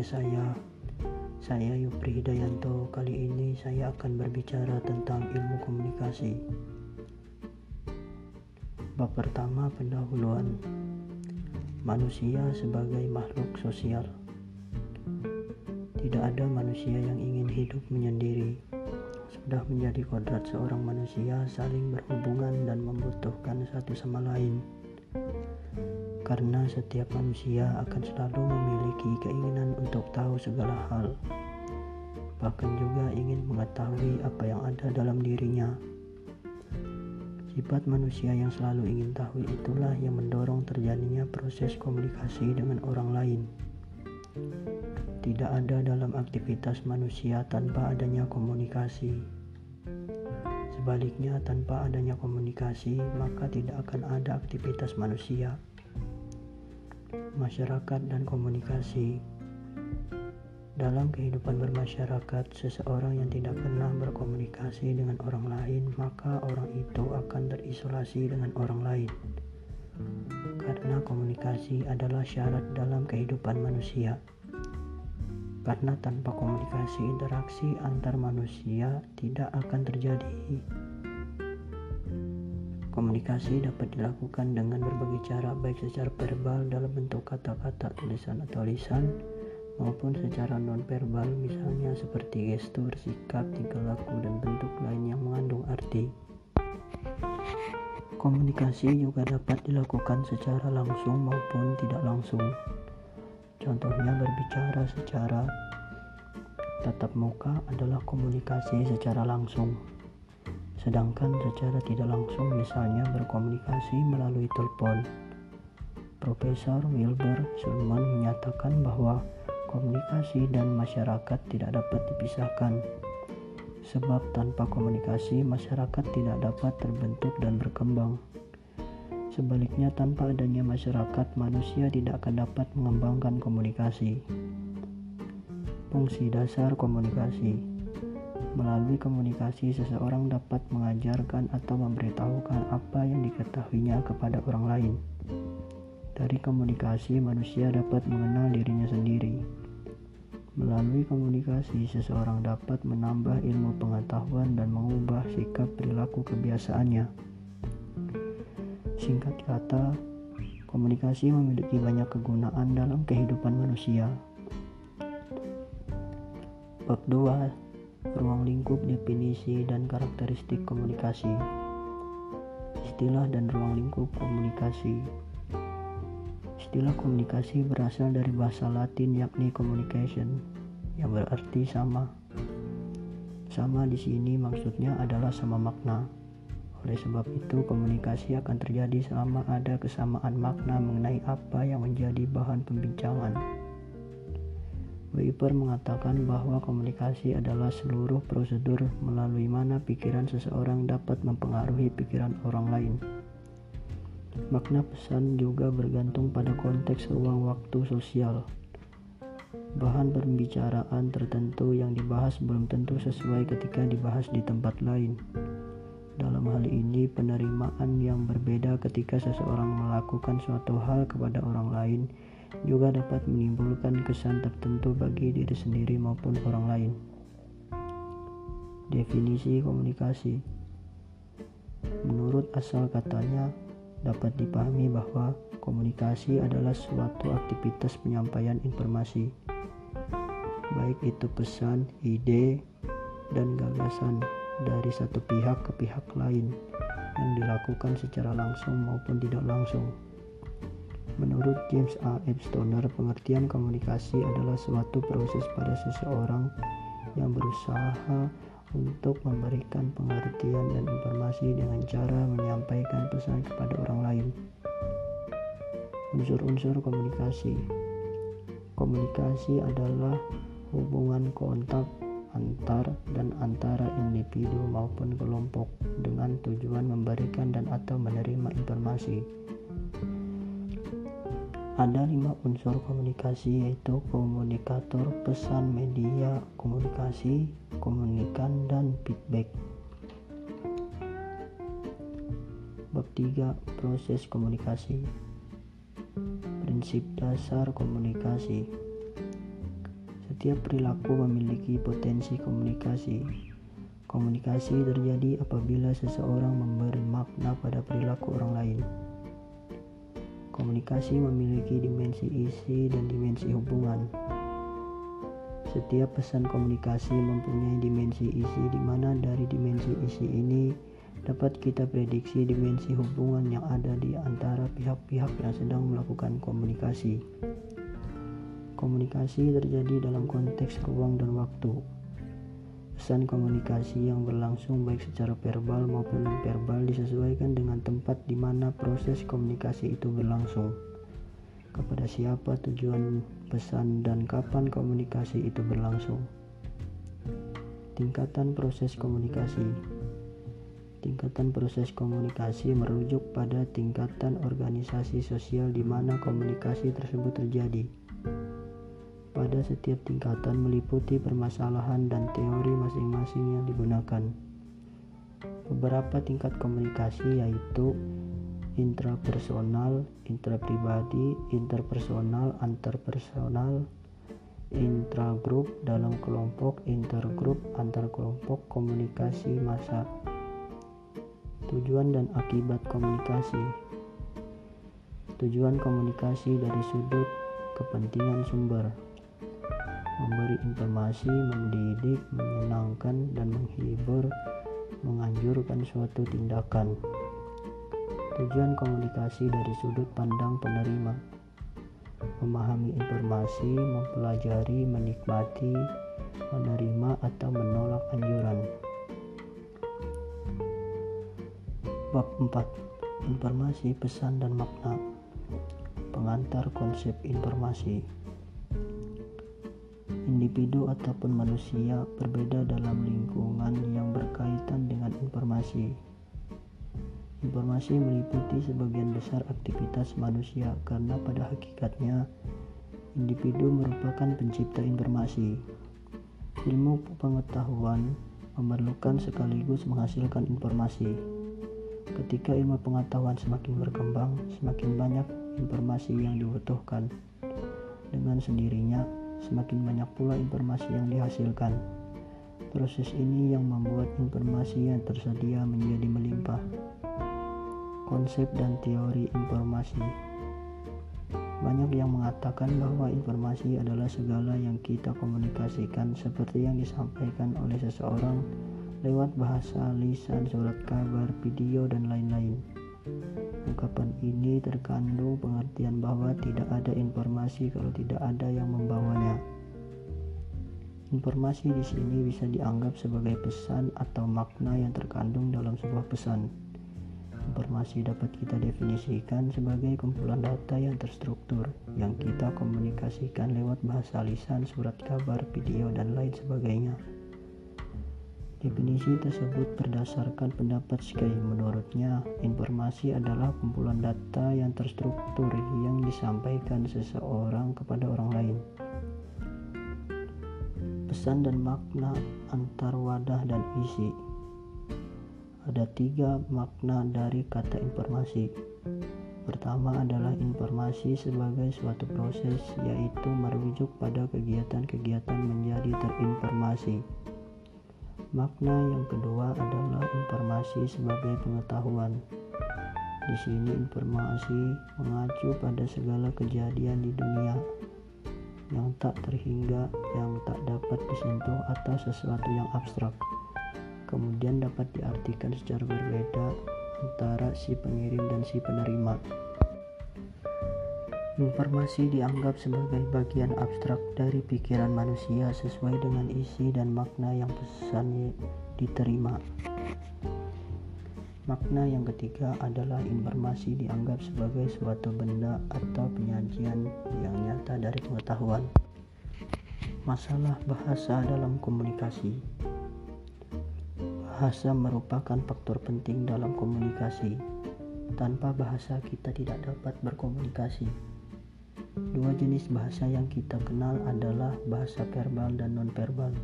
podcast saya. Saya Yupri Hidayanto. Kali ini saya akan berbicara tentang ilmu komunikasi. Bab pertama pendahuluan. Manusia sebagai makhluk sosial. Tidak ada manusia yang ingin hidup menyendiri. Sudah menjadi kodrat seorang manusia saling berhubungan dan membutuhkan satu sama lain karena setiap manusia akan selalu memiliki keinginan untuk tahu segala hal, bahkan juga ingin mengetahui apa yang ada dalam dirinya. Sifat manusia yang selalu ingin tahu itulah yang mendorong terjadinya proses komunikasi dengan orang lain. Tidak ada dalam aktivitas manusia tanpa adanya komunikasi. Sebaliknya, tanpa adanya komunikasi, maka tidak akan ada aktivitas manusia masyarakat dan komunikasi. Dalam kehidupan bermasyarakat, seseorang yang tidak pernah berkomunikasi dengan orang lain, maka orang itu akan terisolasi dengan orang lain. Karena komunikasi adalah syarat dalam kehidupan manusia. Karena tanpa komunikasi, interaksi antar manusia tidak akan terjadi. Komunikasi dapat dilakukan dengan berbagai cara baik secara verbal dalam bentuk kata-kata, tulisan atau lisan maupun secara non-verbal misalnya seperti gestur, sikap, tingkah laku dan bentuk lain yang mengandung arti. Komunikasi juga dapat dilakukan secara langsung maupun tidak langsung. Contohnya berbicara secara tatap muka adalah komunikasi secara langsung. Sedangkan secara tidak langsung misalnya berkomunikasi melalui telepon. Profesor Wilbur Sulman menyatakan bahwa komunikasi dan masyarakat tidak dapat dipisahkan. Sebab tanpa komunikasi masyarakat tidak dapat terbentuk dan berkembang. Sebaliknya tanpa adanya masyarakat manusia tidak akan dapat mengembangkan komunikasi. Fungsi dasar komunikasi Melalui komunikasi, seseorang dapat mengajarkan atau memberitahukan apa yang diketahuinya kepada orang lain. Dari komunikasi, manusia dapat mengenal dirinya sendiri. Melalui komunikasi, seseorang dapat menambah ilmu pengetahuan dan mengubah sikap perilaku kebiasaannya. Singkat kata, komunikasi memiliki banyak kegunaan dalam kehidupan manusia. Bab 2 ruang lingkup definisi dan karakteristik komunikasi. Istilah dan ruang lingkup komunikasi. Istilah komunikasi berasal dari bahasa latin yakni communication yang berarti sama. Sama di sini maksudnya adalah sama makna. Oleh sebab itu komunikasi akan terjadi selama ada kesamaan makna mengenai apa yang menjadi bahan pembincangan Weber mengatakan bahwa komunikasi adalah seluruh prosedur melalui mana pikiran seseorang dapat mempengaruhi pikiran orang lain. Makna pesan juga bergantung pada konteks ruang waktu sosial. Bahan pembicaraan tertentu yang dibahas belum tentu sesuai ketika dibahas di tempat lain. Dalam hal ini, penerimaan yang berbeda ketika seseorang melakukan suatu hal kepada orang lain juga dapat menimbulkan kesan tertentu bagi diri sendiri maupun orang lain. Definisi komunikasi menurut asal katanya dapat dipahami bahwa komunikasi adalah suatu aktivitas penyampaian informasi, baik itu pesan, ide, dan gagasan dari satu pihak ke pihak lain yang dilakukan secara langsung maupun tidak langsung. Menurut James A. F. Stoner, pengertian komunikasi adalah suatu proses pada seseorang yang berusaha untuk memberikan pengertian dan informasi dengan cara menyampaikan pesan kepada orang lain. Unsur-unsur komunikasi Komunikasi adalah hubungan kontak antar dan antara individu maupun kelompok dengan tujuan memberikan dan atau menerima informasi ada lima unsur komunikasi yaitu komunikator, pesan, media, komunikasi, komunikan, dan feedback. Bab 3 proses komunikasi. Prinsip dasar komunikasi. Setiap perilaku memiliki potensi komunikasi. Komunikasi terjadi apabila seseorang memberi makna pada perilaku orang lain. Komunikasi memiliki dimensi isi dan dimensi hubungan. Setiap pesan komunikasi mempunyai dimensi isi di mana dari dimensi isi ini dapat kita prediksi dimensi hubungan yang ada di antara pihak-pihak yang sedang melakukan komunikasi. Komunikasi terjadi dalam konteks ruang dan waktu. Pesan komunikasi yang berlangsung baik secara verbal maupun non-verbal disesuaikan dengan tempat di mana proses komunikasi itu berlangsung. Kepada siapa tujuan pesan dan kapan komunikasi itu berlangsung. Tingkatan proses komunikasi Tingkatan proses komunikasi merujuk pada tingkatan organisasi sosial di mana komunikasi tersebut terjadi pada setiap tingkatan meliputi permasalahan dan teori masing-masing yang digunakan. Beberapa tingkat komunikasi yaitu intrapersonal, intrapribadi, interpersonal, antarpersonal, intragrup dalam kelompok, intergrup, antar kelompok, komunikasi massa. Tujuan dan akibat komunikasi. Tujuan komunikasi dari sudut kepentingan sumber informasi, mendidik, menyenangkan, dan menghibur, menganjurkan suatu tindakan. Tujuan komunikasi dari sudut pandang penerima memahami informasi, mempelajari, menikmati, menerima, atau menolak anjuran. Bab 4 Informasi, pesan, dan makna Pengantar konsep informasi individu ataupun manusia berbeda dalam lingkungan yang berkaitan dengan informasi. Informasi meliputi sebagian besar aktivitas manusia karena pada hakikatnya individu merupakan pencipta informasi. Ilmu pengetahuan memerlukan sekaligus menghasilkan informasi. Ketika ilmu pengetahuan semakin berkembang, semakin banyak informasi yang dibutuhkan. Dengan sendirinya, semakin banyak pula informasi yang dihasilkan. Proses ini yang membuat informasi yang tersedia menjadi melimpah. Konsep dan teori informasi banyak yang mengatakan bahwa informasi adalah segala yang kita komunikasikan seperti yang disampaikan oleh seseorang lewat bahasa, lisan, surat kabar, video, dan lain-lain. Ungkapan ini terkandung pengertian bahwa tidak ada informasi kalau tidak ada yang membawanya. Informasi di sini bisa dianggap sebagai pesan atau makna yang terkandung dalam sebuah pesan. Informasi dapat kita definisikan sebagai kumpulan data yang terstruktur yang kita komunikasikan lewat bahasa lisan, surat kabar, video, dan lain sebagainya. Definisi tersebut berdasarkan pendapat Sky. Menurutnya, informasi adalah kumpulan data yang terstruktur yang disampaikan seseorang kepada orang lain. Pesan dan makna antar wadah dan isi. Ada tiga makna dari kata informasi. Pertama adalah informasi sebagai suatu proses, yaitu merujuk pada kegiatan-kegiatan menjadi terinformasi. Makna yang kedua adalah informasi sebagai pengetahuan. Di sini informasi mengacu pada segala kejadian di dunia yang tak terhingga, yang tak dapat disentuh atau sesuatu yang abstrak. Kemudian dapat diartikan secara berbeda antara si pengirim dan si penerima. Informasi dianggap sebagai bagian abstrak dari pikiran manusia sesuai dengan isi dan makna yang pesannya diterima. Makna yang ketiga adalah informasi dianggap sebagai suatu benda atau penyajian yang nyata dari pengetahuan. Masalah bahasa dalam komunikasi. Bahasa merupakan faktor penting dalam komunikasi. Tanpa bahasa, kita tidak dapat berkomunikasi. Dua jenis bahasa yang kita kenal adalah bahasa verbal dan nonverbal.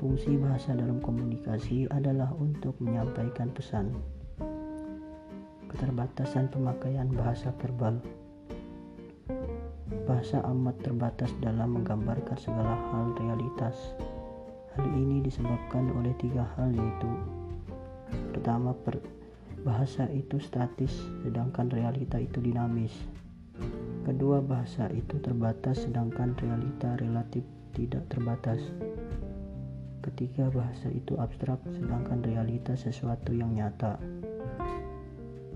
Fungsi bahasa dalam komunikasi adalah untuk menyampaikan pesan. Keterbatasan pemakaian bahasa verbal. Bahasa amat terbatas dalam menggambarkan segala hal realitas. Hal ini disebabkan oleh tiga hal yaitu Pertama, per, bahasa itu statis sedangkan realita itu dinamis. Kedua, bahasa itu terbatas sedangkan realita relatif tidak terbatas. Ketiga, bahasa itu abstrak sedangkan realita sesuatu yang nyata.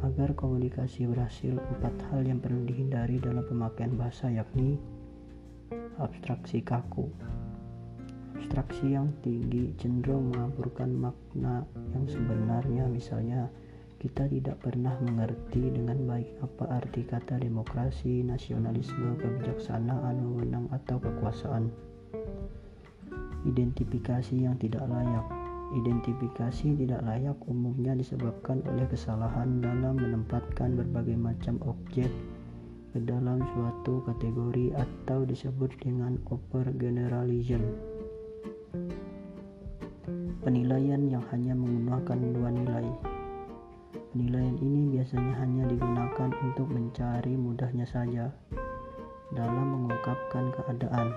Agar komunikasi berhasil, empat hal yang perlu dihindari dalam pemakaian bahasa yakni abstraksi kaku. Abstraksi yang tinggi cenderung mengaburkan makna yang sebenarnya misalnya kita tidak pernah mengerti dengan baik apa arti kata demokrasi, nasionalisme, kebijaksanaan, wewenang, atau kekuasaan. Identifikasi yang tidak layak Identifikasi tidak layak umumnya disebabkan oleh kesalahan dalam menempatkan berbagai macam objek ke dalam suatu kategori atau disebut dengan overgeneralization. Penilaian yang hanya menggunakan dua nilai. Penilaian ini biasanya hanya digunakan untuk mencari mudahnya saja dalam mengungkapkan keadaan,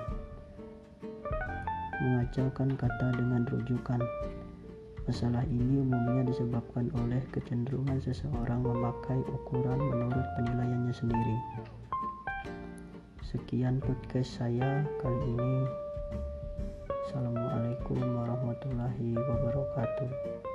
mengacaukan kata dengan rujukan, Masalah ini umumnya disebabkan oleh kecenderungan seseorang memakai ukuran menurut penilaiannya sendiri. Sekian podcast saya kali ini. Assalamualaikum warahmatullahi wabarakatuh.